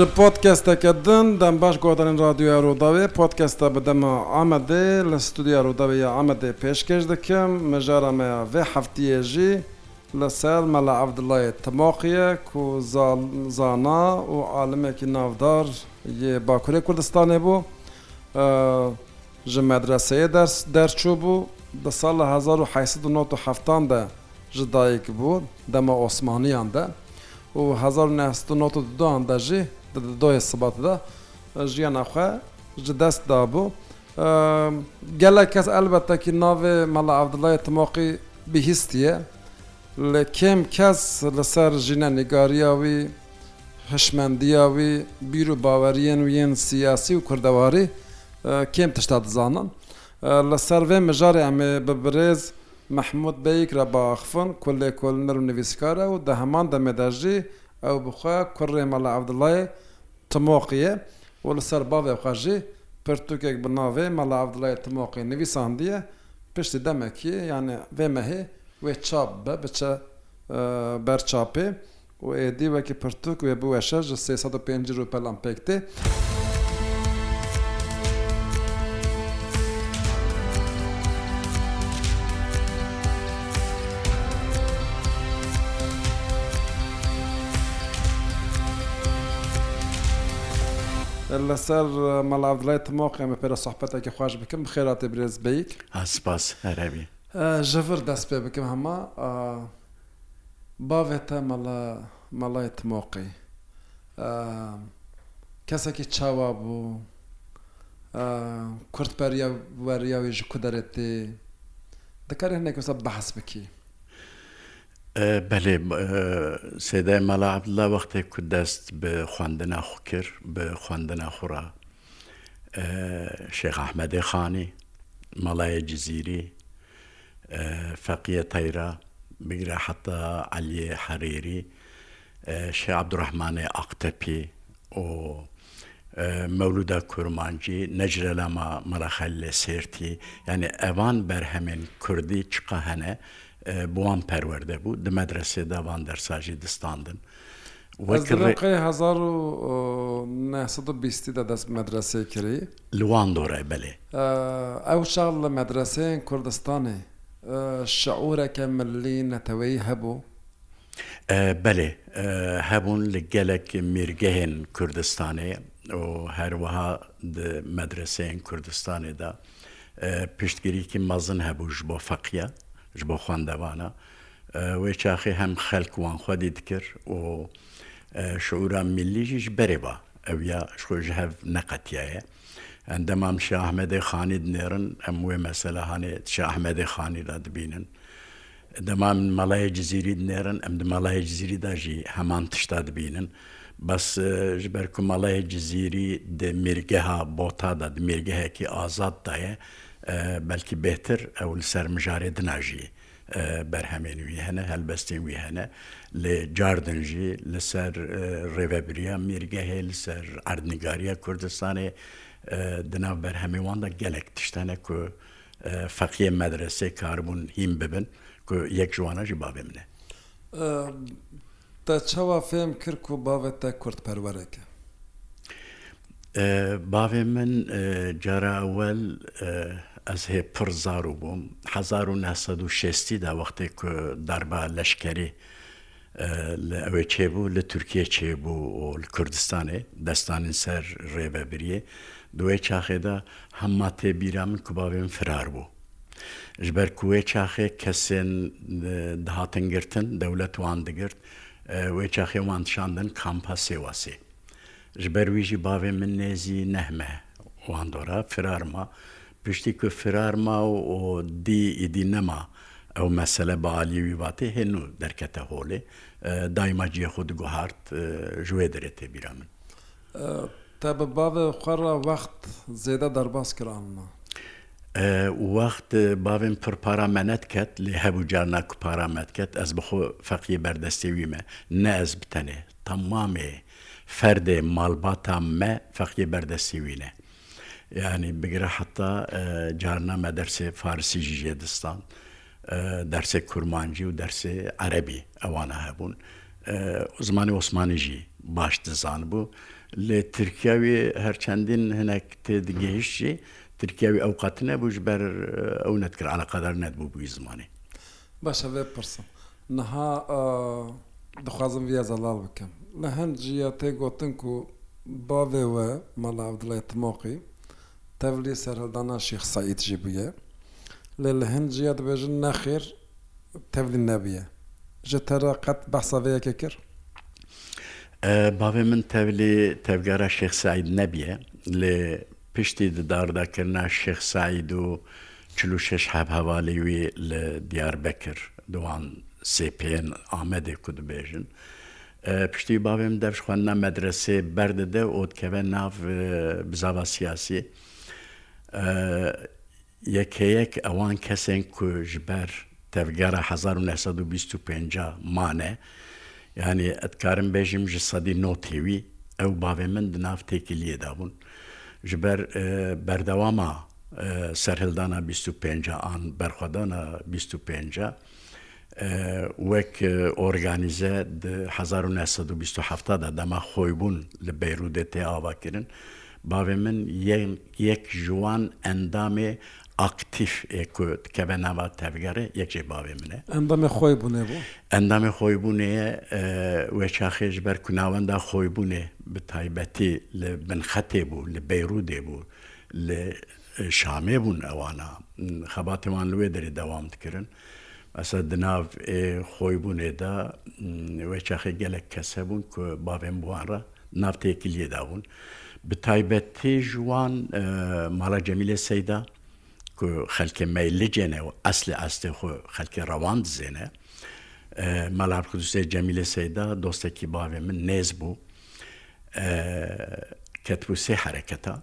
ji podkestekedin dem baş gotanin radyoya Rodavê podkesta bi dema Amedê li studiya Rodavê ya Amedê pêşkeş dikim mejara me ya vê heftiye jî li ser me li evdilayê temaqiye ku zana û alimekî navdar yê Bakurê Kurdistanê bû ji medreseyê ders derçû bû di sal 1970 de ji dayek bû dema Osmaniyan de û 1992 da jî دۆیە سباتدا ژیان ناخوا ji dest dabû gelek kes elbettekî navê mela evdilayê timoqî bihîstiye li kêm kes li ser jîne nigariya wî hişmendiya wî bîr û baweriyên wî yên siyasî û kurdewarî kêm tişta dizanan li ser vê mijarê em ê bibirêz Mehmud Beyik re baxfin kulê kolner û nivîskar e û di heman demê de jî ew bixwe kurê mala evdilayê تمۆقیە و li ser bavê xwe jî pirtûkek bi navê mela evdilay timoqî nivîsandiye piştî demekî yani vê mehê wê çap be biçe berçapê û êdî wekî pirtûk wê bi weşe ji sê 5 rû pelan pektê. لەسەر مەڵاوڵای تمۆقیمە پێرە سوحبەتێکی خوۆش بکەم خێراتێ برێز بیت ئاسپاس هەرەبی ژەفر دەست پێ بکەم هەما باێتە مەڵای تمۆقی کەسێکی چاوا بوو کورتپەریە وەریاویژ کو دەرێتی دەکار هەنێک وسە بەحس بکی بەێ سێدای مەلا عبدلا وەختێک کو دەست بە خواندنا خو کرد بە خواندنا خوڕا شێخ ئەحمەدی خانی مەڵایە جززیری فەقیە تەیرا بگرە حتا علیێ حەرێری شێ عبدڕحمانێ ئەقتەپی و مەولودا کورمانجی نەجرە لەما مەرەخەل لە سێرتی یعنی ئەوان بەرهەمێن کوردی چقە هەنە بۆوان پەروەەردە بوو دە مەدرسێ داوان دەرساژی دەستاندن. بیستیدا دەست مەدرسێ کری لوان دۆڕێ بەلێ ئەو شار لە مەدرسەیە کوردستانی شعورەکە ملی نەتەوەی هەبوو بەلێ هەبوون لە گەلک میرگەهێن کوردستانێ و هەروەها مەدرسەیە کوردستانێدا پشتگیریکی مەزن هەبوو ژ بۆ فەقیە ji bo xwendevana wê çaxê hem xelk wan xwedî dikir û şûra millî jî ji berê ba ew ya xwe ji hev neqetiye endemam Şahmedê xanî dinêrin em wê mesela hanê Şahmedê xanî da dibînin. Dema min melayê cizîrî dinêrin em di melayê cizîrî da jî heman tişta dibînin. بەس ji ber ku melayê cizîrî di mirgeha bota da di mirgehekî azad daye بەلکی بێتر ئەو سەر مژارێ دناژی بەرهەمێنوی هەنە هەلبەستین وی هەنە لێ جاردنژی لەسەر ڕێڤەبریا میرگە هەیە لەسەر ئاردنیگاریە کوردستانێ دناو بەرهەمیواندا gelek tiştene ku feqiye medresê karbûn hîn bibin ku yek ji wana jî bavê min e Te çawa fêm kir ku bavê te kurdperwerek e Bavê min cara ewel ئەس هێ پرزار و بووم 1960 دا وەختێک دەربا لەشکری لە ئەوێ چێبوو لە تورکیا چێبوو و کوردستانی دەستانین سەر ڕێبەبریە دوێ چاخێدا هەمما تێبیرا من کوباوێن فرار بوو. ژبەر کوێ چاخێ کەسێن داهاتنگرتن دەولەت وان دەگرت وێ چاخێ وانشاندن کامپا سێواسێ. ژبەرویژی باوێ من نێزی نەحمە واندۆرە فرارمە پشتی کو فرار ما و دی ایدی نما ئەو مەسلە بالیوی واتێ هێن و دەرکەتە هۆڵێ دایماجیە خود گوهارت ژێ دەرێتێ بیرا من تا بە باە خوێڕە وەخت زێدە دەرباس کرانمە وەخت باێن پر پارامەنەت کەت لێ هەبوو جارنا کو پارامەت کەت ئەس بخۆ فەقی بەردەستێویمە نەز بتەنێ تەمامێ فەردێ مالباتا مە فەقی بەردەستیوینە yani bir hatta e, Carname dersi Farsi Jijedistan, e, dersi Kurmancı ve dersi Arabi evana hebun. E, o zamanı Osmanlı jî baş dizan bu. Li Tirkiyevî herçendin hinek tê digehişî Tirkiyevî ewqatine bu ji ber ew netkir alaqadar nedbû bu zimanê. Baş ev pirsim. Niha dixwazim viya zelal bikim. Li hin ciya tê gotin ku bavê we mala Abdullah Timoqî tevlî serhildana şîx Saîd jî bûye lê li hin ciya dibêjin nexêr tevlî nebiye ji tera qet behsa vêyeke kir bavê min tevlî tevgera şêx Saîd nebiye lê piştî didardakirina şêx Saîd û çil şeş heb hevalê wî li Diyarbekir doan سپN Ahmedê ku dibêjin. Piştî bavê min devşxwendina medresê berdide ot keve nav bizava siyasî. یەکەیەک ئەوان کەسێک کوژبەر تەرگەرە 1925 مانە ینی ئەتکارم بێژیم ji سەدی نۆتێوی ئەو باێ من نافتێکی لێدا بوون ji ber berdewama serhildana 25 an berxwedana 25 wek organize 1927 da dema xۆیبوون li Beyrudê tê ava kirin. bavê min yek ji wan endamê aktif êkot kebe nava tevgere yek jê bavê min e Endamê xbûne bû Endamê xbûnê ye we çaxê ji ber kunawenda xbûnê bi taybetî li bin xetê bû li beyrûdê bû li şamê bûn ewana xebatê wan li wê derê devam dikirin. ئەسا دناو خۆی بوونێدا وێ چاخی گەلک کەسە بوون کو باێن بوارە نافتەیەکی لێدابوون بە تایبەت تێژوان ماڵە جەمیلە سەیدا خەلکە مەلجێنەوە ئەسلی ئەستی خۆ خەلکی ڕەوان دزێنە مەلار خودوسێ جەمیلە سەیدا دۆستێکی باوێ من نێز بوو کەتبوو سێ حرەکەتە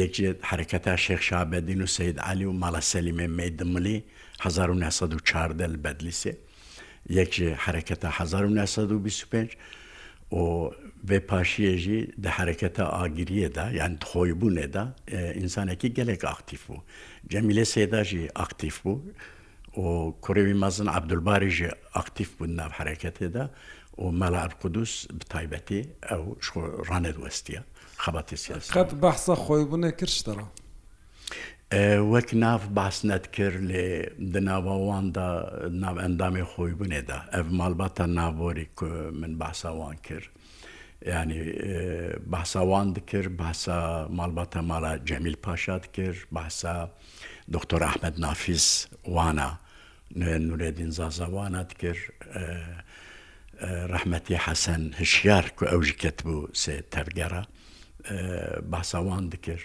یەکێت حرەکەتە شێخشا بەدین و سید علی و ماڵە سەلیمێ مەدملی 1940 بەدلیسێ یەکێ حرەکەتە 1925 و vêpaşiyê jî di hereketa agiriyê de yan xoybûnê de insanekî gelek aktif bû. Cemîlê Sêda jî aktif bû û Kurevî mezin Abdulbarî jî aktif bû nav hereketê de û mela Qudus bi taybetî ew ji ranê westiye xebatî siyaset. Qet behsa xoybûnê kir ji dara. وەک ناف باس نەتکرد لێ دناوەواندا ناوەندامی خۆی بنێدا ئەف مالباتە ناوەری من باساوان کرد. ینی باساوان دکرد باسا مالباتە مالا جەمیل پاشات کرد باسا دکتۆر ئەحمد نافیس وانە نورێدین زازەوانات کرد ڕەحمەتی حەسەن هشیار کو ئەوژکت بوو سێ تەرگەرە باساوان دکرد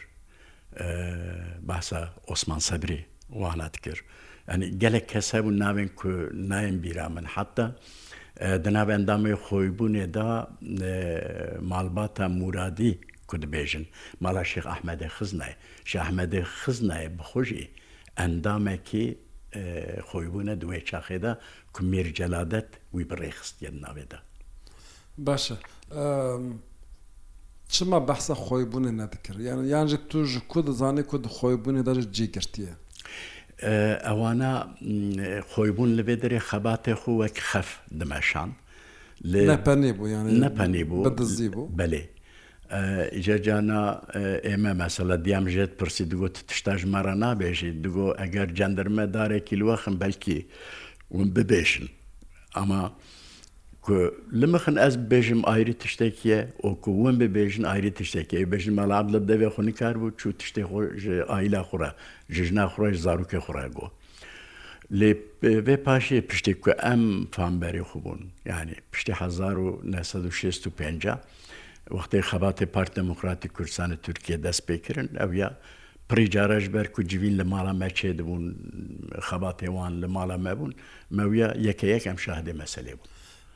باسە ئۆسمان سەبری وانات کرد ئەنی گەلێک کەسە بوو ناوێن کو نایەن بیرا من حتا دناب ئەندامی خۆیبوونێدا ماڵباتە مورادی کودبێژن ماڵا شێخ ئەحمەدە خزنای شەحمەدە خزنای بخۆشی ئەندامێکی خۆیبوونە دوێ چاخێدا کومیر جەلادەت وی بڕێخستێن ناوێدا باشە چما بەحسە خۆیبوونی نەدەکرد یان یانجی توژ کو دەزانانی کو خۆیبوونی دەژ جێگرتیە ئەوانە خۆیبوون لەبێ دەرێ خەباتێ خو وەک خەف دمەشان نەپەنێ بوو نەپەنی بوو دزی بوو بەلێ جەجانە ئێمە مەسەلە دیامژێت پرسی دگوت تشتا ژمارە نابێژیت دگۆ ئەگەر جەندرمە دارێکی لوەخم بەلکی ون ببێشن ئەمە ku li mixin ez bêjim ayrî tiştekiye û ku win bibêjin ayrî tiştekiye bêjin me lab li devê xu nikar bû çû tiştê xwe ji aîla xwe re ji jina xwe ji zarokê xwe re got. لê vê paşê piştî ku em fanberê xbûn yani piştî hezar û nesed penca wextê xebatê Part Demokratî Kursanê Türkiye dest pêkirin ew ya pirî cara ji ber ku civîn li mala me çê dibûn xebatê wan li mala me bûn mewiya yekeyek em şahidê meselê bûn.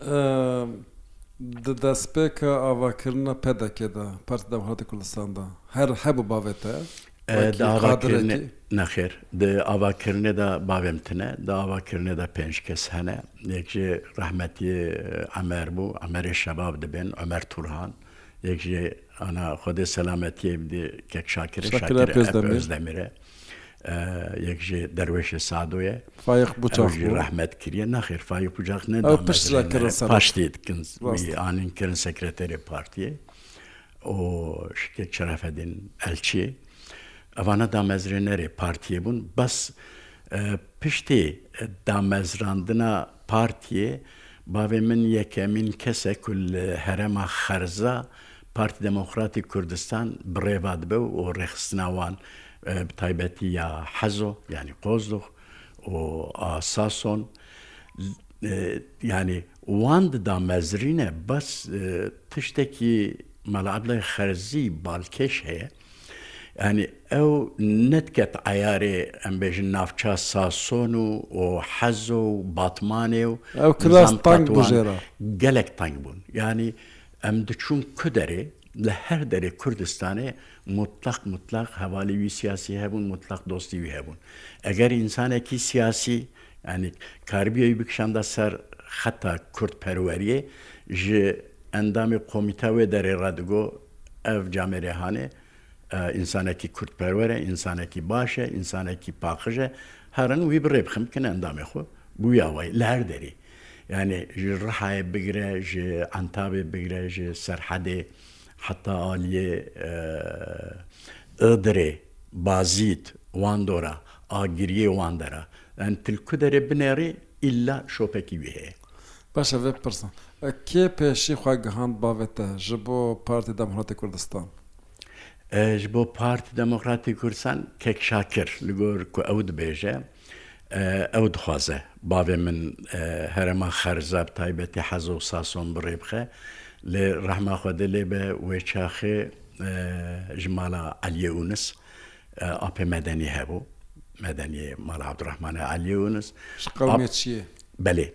Ehm, دەست پێ کە ئاواکردە پێ دەکێدا پەر داهاتی کوردستاندا هەر هەبوو باوێتە نەخێر ئاواکردێدا باوێمتنە دا ئاواکردێدا پێنج کەس هەنە یەکێ ڕەحمەتی ئەمەر بوو ئەمەری شەباب دەبێن ئەمەر تورهان یەکێ ئەنا خۆدێ سەلامەتی بدێ کێک شاکرێ دەمیرە. یەکژێ دەروێشە سادۆیە ڕحمەت کریە ناخیر فای پوجاق پاشتێتکنین کردن سەکرێتەرێ پارتیە ئۆ شکێ چرافەدین ئەلچێ ئەوانە دامەزرێنەرێ پارتیە بوون بەس پشتێ دامەزراندنا پارتیە باێ من یەکەمین کەسە کول هەرەما خەرزە پارتی دەموکراتی کوردستان بڕێبات بە و ڕێخستناوان. بتایبەتی یا حەزۆ ینی قۆزدخ و ئاساسۆن ینی وان ددا مەزرینە بەس تشتێکی مەلابلای خەرزی بالکێش هەیە ینی ئەو نەتکەت ئایارێ ئەمبێژن نافچە ساسۆن و و حەزۆ و باتمانێ و ئەو کلاس تانگ بژێرە گەلێک تانگ بوون ینی ئەم دچوون کودەرێ لە هەر دەرێ کوردستانێ مطلق مطلق هەوالیوی سیاسی هەبوون مطلق دۆستیوی هەبوون ئەگەر ئینسانێکی سیاسی ئەنی کاربیەوی بکشاندا سەر خەتا کورد پەروەریە ji ئەندامی قۆمیتاوێ دەرێ ڕدگۆ ئەف جامێرێهانێ ئینسانێکی کورتپەروەرە ئینسانێکی باشە ئینسانێکی پاخژە هەرن وی بڕێ بخم کن ئەندامی خۆ بویاوای لەر دەری یعنی ژ ڕحایە بگرە ژ ئەتابێ بگرە ژ سەررحەدێ حتا عالیێ ئەدرێ بازیت واندۆرە ئاگریە واندەرە ئەن تلکو دەرێ بنێڕێ ئللا شۆپێکی وهەیە باشە بێ پرسن کێ پێشی خخوای گەهاند باوێتە ji بۆ پارتی دەمهاتی کوردستان ji بۆ پارتی دەموکراتی کورسان کێکشاکر li گۆر ku ew dibêje ew dixwaze bavê min herêma xەرزاب تایبەتی حەز و ساسۆن بڕێ بخە. لێ ڕحماخوادە لێ بە وێچاخێ ji mala Aliyeûnis apê medenî hebû medeniyê mala Abdurrahmane Aliyeûnis Belê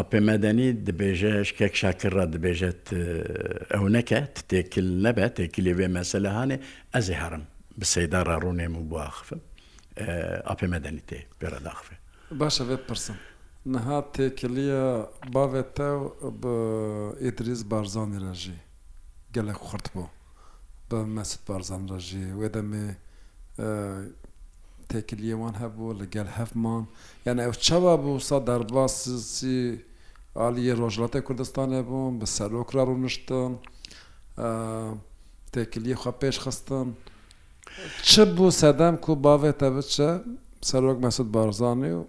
Apê medenî dibêje şkek şakirra dibêje ew neke têkil nebe têkilê vê mesele hanê ez ê herim bi seydara rûnê min bu axivim apê medenî tê bêre daxivê Baş ev pirsin. نها تێکلیە باێتە بە ئیدریز بارزانانی ڕژی گەلێک خورد بوو بە مەست بارزان ڕژی وێدەمێ تێکلیەوان هەبوو لەگەل هەفمان یعنی ئەو چاوا بوو سا دەرباسی عالیە ڕۆژڵاتی کوردستانێ بووم بە سەرۆکرا ڕوونشتن تێکلیە خوا پێش خستن چ بوو سەدەم کو باێتە بچە سەرۆک مەسود بارزانانی و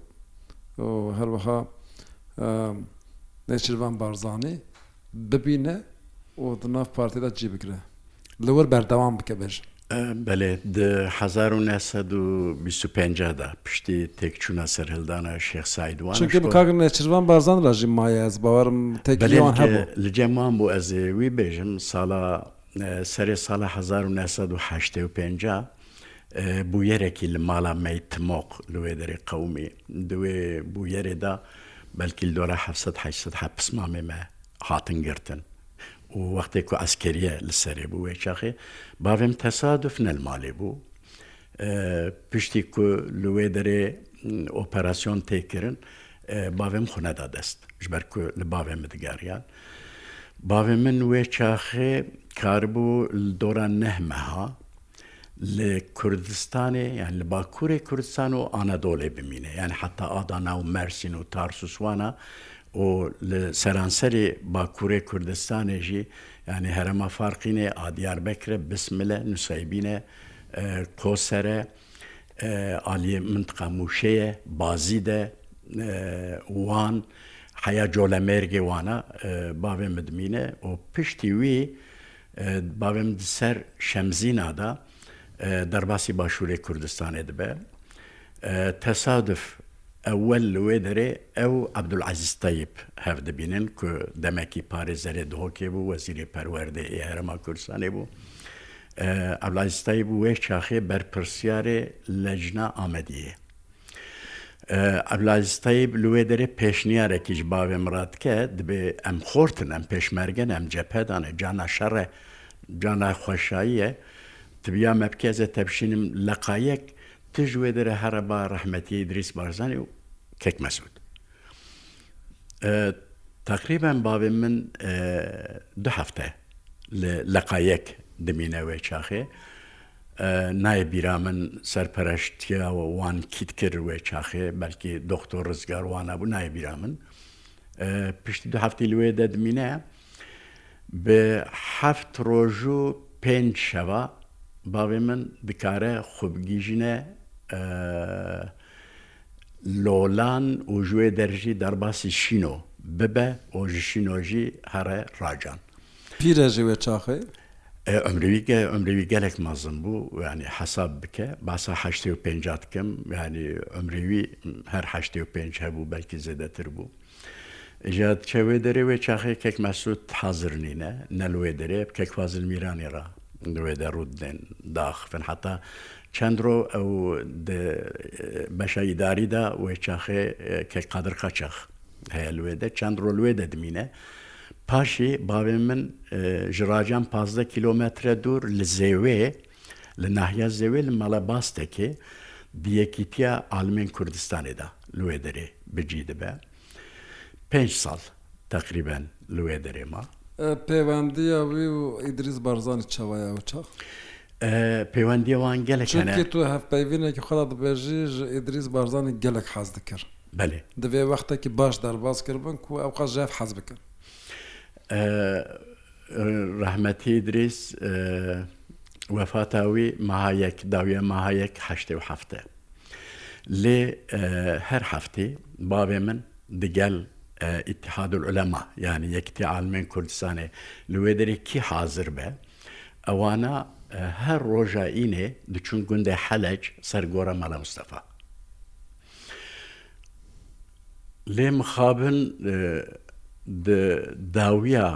هەروەها نێچروان بارزانانی ببینە و دناف پارتیدا جێ بگرە لەوەر بەردەوام بکە بێژن بەێ 1950دا پشتی تێکچوونە سەر هەلدانە شێخ سایدوان چوان بازان ڕژی مایەز باوەرم لەجێمان بۆ ئەزێوی بێژم ساڵە سەری ساڵە 1950 بویەرێکی لە ماڵا مەیتمۆق لێ دەری قەومی دوێ بویەرێدا بەلکیل دۆرە 1970مامێمە هاتن گرتن و وەختێک و ئەسکەریە لەسەرێ بوو وێ چاخێ باێم تەسادف نەلماڵێ بوو پشتی کو لێ دەرێ ئۆپەراسیۆن تێکردن باێم خونەدا دەست ژبەر لە باێ مدگاریان. باێ من وێ چاخێ کاربوو دۆران نەهمەها لە کوردستانێ یان لە باکوورێ کوردستان و ئانەدۆڵێ بمینە یان حتا ئادا ناو مەرسین و تارسوسوانە و لە سەرانسەری باکوورێ کوردستانێژی ینی هەرەمە فارقینێ ئادیار بکرە بسملە نووسیبینە قۆسەرە عالیە منتقە موشەیە بازیدە وان حیا جۆلە مێرگێ وانە باێ مدمینە و پشتی وی باێم سەر شەمزینادا دەرباسی باشووری کوردستانی دەبێ تەسادف ئەوەل لێ دەرێ ئەو عبدولعزیز تایب هەف دەبینن کو دەمەکی پارێزەرێ دهۆکێ بوو وەزیری پەروەردە ئێرەما کوردستانی بوو ئەلازیستایی بوو وێ چاخێ بەرپرسیارێ لە ژنا ئامەدیە ئەلازیستایی لێ دەرێ پێشنیارێکیش باوێ مراتکە دبێ ئەم خۆتن ئەم پێشمەرگەن ئەم جەپەدانە جانا شەڕە جانا خۆشاییە تبیا مەبکێزە تەبشینم لە قایەک تژێ دەرە هەرە بە ڕەحمەتی دریس بارزانانی و کێک مەسود. تقریبا بابێ من دو هەفتە لە قایەک دمینەوەی چاخێ نایە بیرا من سەرپەرشتیاوە وان کیت کرد وێ چاخێ بەلکی دکتۆر ڕزگاروانە بوو نایە بیرا من پشتی دو هەفتی لێ دەدمینە بە هەفت ڕۆژ و پێنج شەوە bavê min dikare xbigîjîne lolan û ji derjî jî derbasî şîno bibe û ji şîno jî here racan. Pîre ji wê çaxê? Ömrevîke ömrevî gelek mazim bû yani hesab bike basa heştê û penca dikim yani ömrevî her heştê û penc hebû belkî zêdetir bû. Ji çewê derê wê çaxê kek mesûd hazirnîne nelwê derê kek fazil mîranê ra دوێدە ڕوودێن داخفن حتا چەندۆ ئەو بەشە ئیداریدا وێ چاخێ کە قادرخە چەخ هەیە لێدە چەندۆ لێ دەدمینە پاشی باوێ من ژراجان 15 کیلومترە دوور لە زێوێ لە ناحیا زەوێ لە مەڵە باستێکێ دیەکیتیا ئالمین کوردستانێدا لێ دەرێ بجی دەبە پێ ساڵ تقریبەن لێ دەرێمە پەیوەندیە وی و ئیدریز بارزانانی چاوایە و چاخ. پەیوەندیەوان گەلێک تو هەفپەیینێکی خۆدا دەبێژیژ ئیدریز بارزانانی گەلک حەز دەکرد بەێ دەبێ وەختێکی باش دەرباز کردبن و ئەو قە ژێف حەز بکەن ڕحمەتی دریس وەفاتاوی ماهایەک داویە ماهایەک هەشتێ و هەفتە لێ هەر هەفتێ باوێ من دگەل ئتحاد العلەما یعنی یەکتی عالمێن کوردستانێ لێ دەرێ کی حاضر بە ئەوانە هەر ڕۆژائینێ دچون گوندێ حەلەج سەرگۆرە مەلە مستەفا لێ مخابن داویە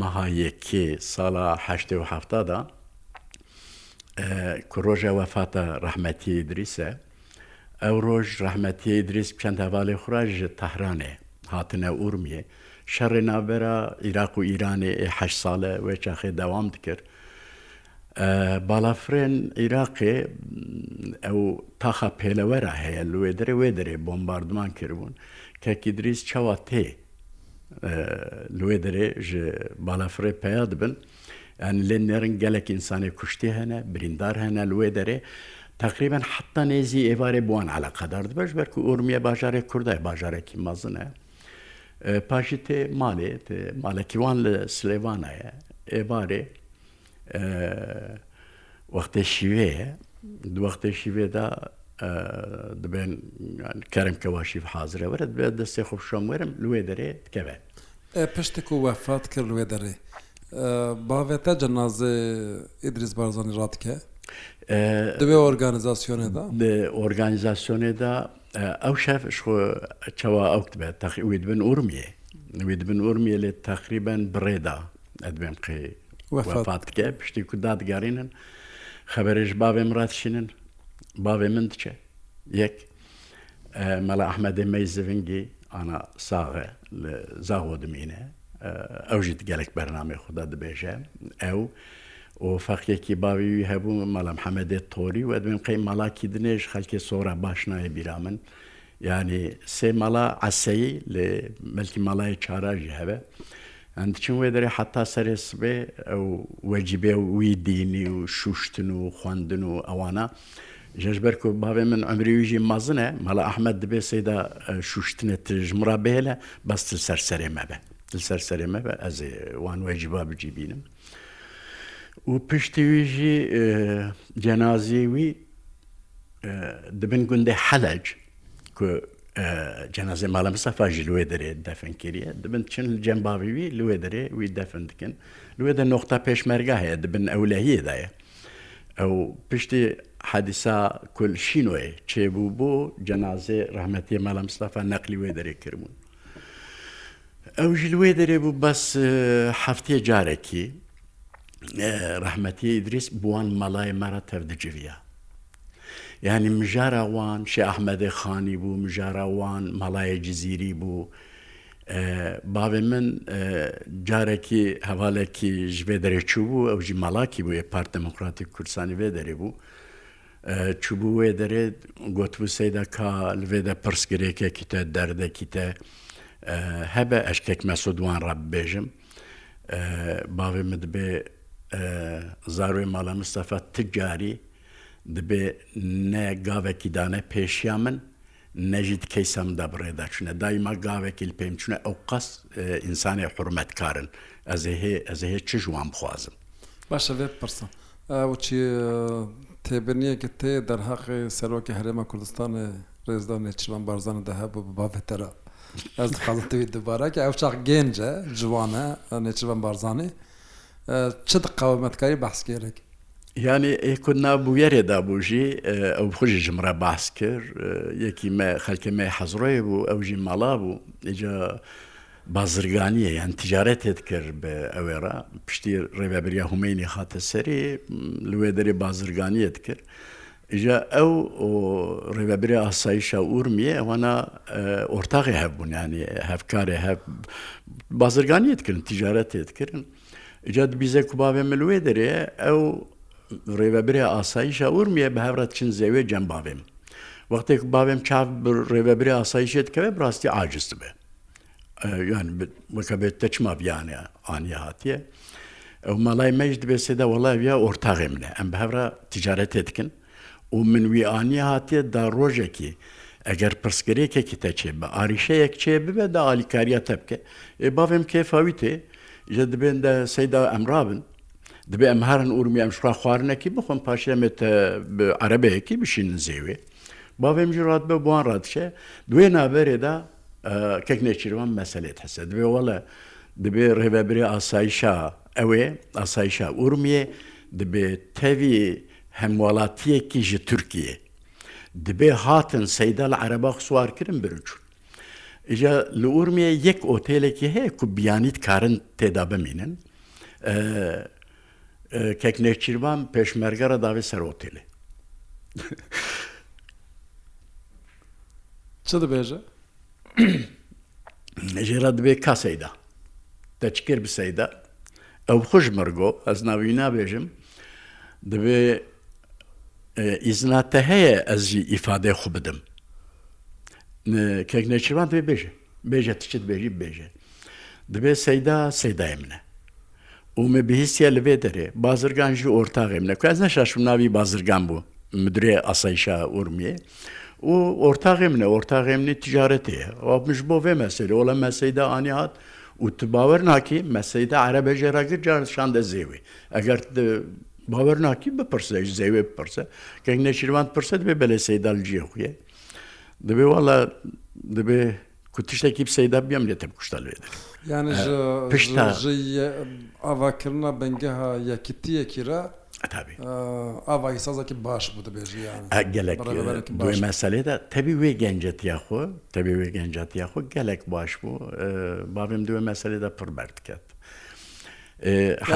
مەهایەکێ ساڵەهدا کو ڕۆژە وەفاتە ڕەحمەتی دریسە ئەو ڕۆژ ڕەحمەتی دریست چەند هەواڵی خوراژ تەهرانێ هاتنە ئورمیێ شەڕێ نابەرە عیراق و ئیرانێ ه ساڵە وێچەخێ دەوام دکرد باافرێن عێراقێ ئەو تاخە پێلەوەرە هەیە لێدرێ وێدرێ بۆمباردمان کردبوون کەکی دریز چاوا تێ لێدرێ ji بالافرێ پیا دبن لێ نێرن gelek ئینسانی کوشتی هەنە بریندار هەنە لێدرێ تقریبا حتا nêzî êvarê بوان على qedar dibe ji ber ku Urmiye bajarê Kurday bajarekî mezin e پاشی تێ ماڵێ مالەکیوان لە سلێوانایە ئێبارێ وەختێ شیوەیە دووەختێ شیوێدا دەبێن کەرم کەواشی حاضرە وەرت بێت دەستێ خۆ شەم وەرم لێ دەرێ تکەوێ پشتێک و وەفات کرد لێ دەرێ باوێتە جەنازێ ئیدریس بارزانانی ڕاتکە دەبێ ئۆرگانیزاسیۆنێدا ئۆرگانیزاسیۆنێدا ئەو شەفچەوە ئەو بێت تەخیوید بن ئورمیە نوید بن ئورمیە لێت تەخریبەن بڕێدا ئەدبێن قی وەفاتکە پشتی کو دادگارینن خەبەرێش باێ ڕاتشینن باێ من دچێ یەک مەلا ئەحمەدە مەی زڤنگی ئانا ساغە لە زاوە دمینە ئەو ژیت گەلک بەرنامی خوددا دەبێژە ئەو. و فەقیەکی باویوی هەبوو مەڵام حەمەدێت تۆری و ئەدوێن قەی مەڵاکی دنێژ خەلکی سۆرە باش نایە بیرامن ینی سێ مەڵا ئەسەی لێ مەلکی مەڵای چاراژی هەبە ئەندچین وێ دەێ حتا سەرێسبێ ئەو وەجیبێ وی دینی و شوشتن و خوندن و ئەوانە ژەژبەر و باێ من ئەمریویژی مەزنە مەلا ئەحمد دەبێ سێدا شوشتنە تژمرا بێلە بەستل سەر سەرێ مەبە دل سەر سەرێ مەبە ئەزێ وان وەجیبا بجیبینم. و پشتیویژی جەنازیوی دەبن گوندێ حەلەج جەنازێ ماڵە مسەفاژی لێ دەرێ دەفنکریە دەبن چن جەمباویوی لێ دەرێ وی دەفن دکن لێ دە نۆختا پێشمەرگا هەیە دەبن ئەولەهیەدایە ئەو پشتی حەدیسا کولشینۆی چێبوو بۆ جەنازێ ڕحمەتی مەلە مسلافە نەقلی وێ دەرێ کردبوون ئەو ژ لێ دەرێ بوو بەس هەفتێ جارێکی ڕحمەتی دریس بووان مەڵای مەرە تەردەجویە. یعنی مژاراوان شێ ئەحمەدی خانی بوو مژاراوان مەڵایە جززیری بوو. باێ من جارێکی هەواڵێکی ژبێ دەرێچوو بوو ئەو ژی مەڵاکی بووە پارت دموکراتی کورسانی بێ دەرێ بوو. چوبوو وێ دەرێت گوتبوو سەیدا کا لێ دە پرسگرێکێکی تە دەردەکی تە هەبە ئەشکێک مەسودوان ڕەبێژم باێ من دەبێ زاروی ماڵە مستەفە تجاری دەبێ نەگاوێکی دانە پێشیا من نەژید کەیسەم دەبڕێدا چونە دایما گاوێکی پێم چونە ئەو قەس ئینسانی حرمەتکارن ئەز هەیە چ ژوان بخوازم باشە بێت پرسە ئەوچی تێبنیەکە تێ دەرهاقی سەرۆکی هەرێمە کوردستانە ڕێزدانێ چلان بارزانە دەهەبوو بابێتەرە ئەس دەخوازم توی دوبارەکە ئەو چاق گەنجە جوانە نێچوان بارزانێ چ قەوەمەتکاری باسکێرێک یانی ئەیکن نابوویەرێدا بووژی ئەو خوژی ژمرە باس کرد یەکی خەکەمە حەزڕۆی بوو ئەوژی مەڵا بوو ئجا بازرگانیە یان تجارەتێت کرد بە ئەوێرا پشتی ڕێبابریا هومینی خاتە سەری لێ دەری بازرگانیت کرد. ژە ئەو ڕێبەبری ئاساییشە ئورمیە ئەوانە ئۆرتاغی هەبوونیانی هەفکارێ هەب بازرگانیت کردن تیجارەتێت کردن ئجاد بیزە کوباێ ملوێ دەرێ ئەو ڕێبەبرێ ئاساییشە ورمیە بە هەورەت چین زەوێ جەمبابێم. وەختێک باێم چاپ ڕێبەبرێ ئاساییشێت کەوێ ڕاستی ئاجست بێ. وەکە بێت تەچما بیانە ئانی هااتە. ئەو مەلای مەش دەبێت سێدا وەڵاویا ئۆرتاغێ منە ئەم بەهورە تجارەتێتکن و من ویانی هااتێ دا ڕۆژێکی. ئەگەر پرسکرێکێکی تەچێ بە ئاریشەیەک چێ ببێ دا ئالیکاریە تە بکە ێ باێم کێفاوی تێ ژە دەبێن سەیدا ئەمرابن دەبێ ئەم هەرن ئورمی ئەم شقا خواردنەکی بخۆم پاشەمێتە عەرەبەیەکی بشین زێوێ باێم ژڕات بە بوان ڕاتشە دوێ نابەرێدا کەک نێچیروان مەسلێت هەسە دەبێ وەڵە دەبێ ڕێبەبری ئاسایشا ئەوێ ئاسایشا ئورمیە دەبێ تەوی هەموڵاتیەکی ژە تورکیە دەبێ هاتن سەیدا لە عەرەبا سووارکردن برچون ئیژە لە ئورمێ یەک ئۆتێلێکی هەیە و بیانیت کارن تێدا بمینن کەک نێچیربان پێشمەرگەرە داوێ سەر ئۆتێلێ چ دەبێژە؟ ژێرا دەبێ کاسەیدا دەچکر بسەیدا ئەو خوش مەرگۆ ئەس ناوی نابێژم دەبێ ئیزناتە هەیە ئەزی ئیفادەی خو بدم کەک نەچوان دەبێ بێژە بێژە تچت بێژی بێژێ دەبێت سەیدا سەدای منە ومە بهستە لەبێ دەرێ بازرگانژی ئۆرتاغێ منە کاز نەشاشم ناوی بازرگان بوو مدرێ ئاسایشا ئورمیە و ئۆرتاغێ منە ئۆرتاغێ منی تجارەتەیە ئەومش بۆ بێ مەسەری وڵە مەسەیدا ئانی هاات و tu bawer nakî meseyde erebe jeragir car şan de zêwê eger bawer nakî bipirse ji zêwê bipirse kek neşirvan pirse dibe belê seyda li ciyê xuye دەبێ وڵە دەبێ کوتیشتێکی پسەیدا بیام لێتە کوشتا لێت پشتا ئاواکردە بەنگەها یەکیتیەکیرە ئاوای سازێکی باش بوو دەبێژیان دوی مەسەلێدا تەبی وێ گەنجەت یاخۆ تەبی وێ گەنجات یاخۆ گەلێک باش بوو بابێم دوێ مەسەلێدا پڕبەرد کرد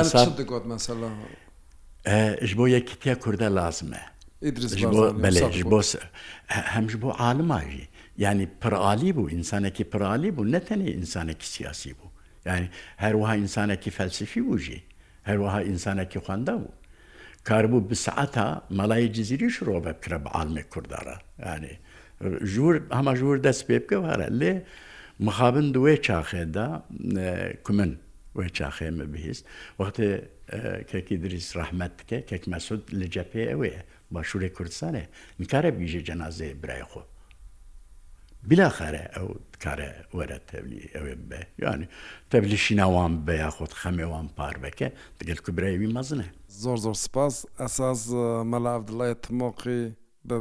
حساب دەگوت مەسەلا ژ بۆ یەکیتیا کووردە لازمە هەمش بۆ عالماژی ینی پرعالی بوو ئینسانێکی پرعالی بوو نەتەنێ ئینسانێکی سیاسی بوو ینی هەروەها ئینسانێکی فەلسفی بووژی هەروەها ئینسانێکی خواندا بوو کاربوو بسعەتە مەلای جززیری شڕۆ بە بکرە بە عالمی کوردارە ینی ژور هەمە ژور دەست پێ بکە وارە لێ مخابن دوێ چاخێدا کومن وێ چاخێمە بهیست وەختێ کێکی دریس ڕحمەت بکە کێک مەسود لە جەپێ ئەوەیە باشووری کوردستانێ میکارە بیژێ جەنازێ برای خۆ بلاخەرە ئەو کارە وەرە تەبلی ئەوێ بێ یانی تەبلیشی ناوان بە یاخۆت خەمێوان پار بکە دەگەل کوبرایوی مەزنە زۆر زۆر سپاس ئەساس مەلاو دڵایە تمۆقی بە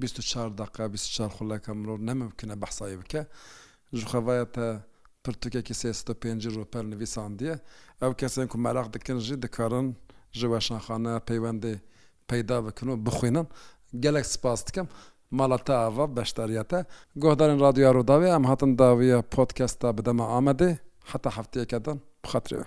24 دقا 24 خولەکە مرۆ نەممکنە بەحسایی بکە ژخەوایەتە پرتوکێکی سێستە پێنج ڕۆپەر نویسان دیە ئەو کەسێن کو مەراق دکن ژی دەکارن ژەوەشانخانە پەیوەندی پەیدا بکن و بخوێنن gelek spas dikim malata ava beşdariyete Guhdarên radyoya Rodavê em hatin dawiya podcasta bideme Amedê heta hefteyeke din bixatriwe.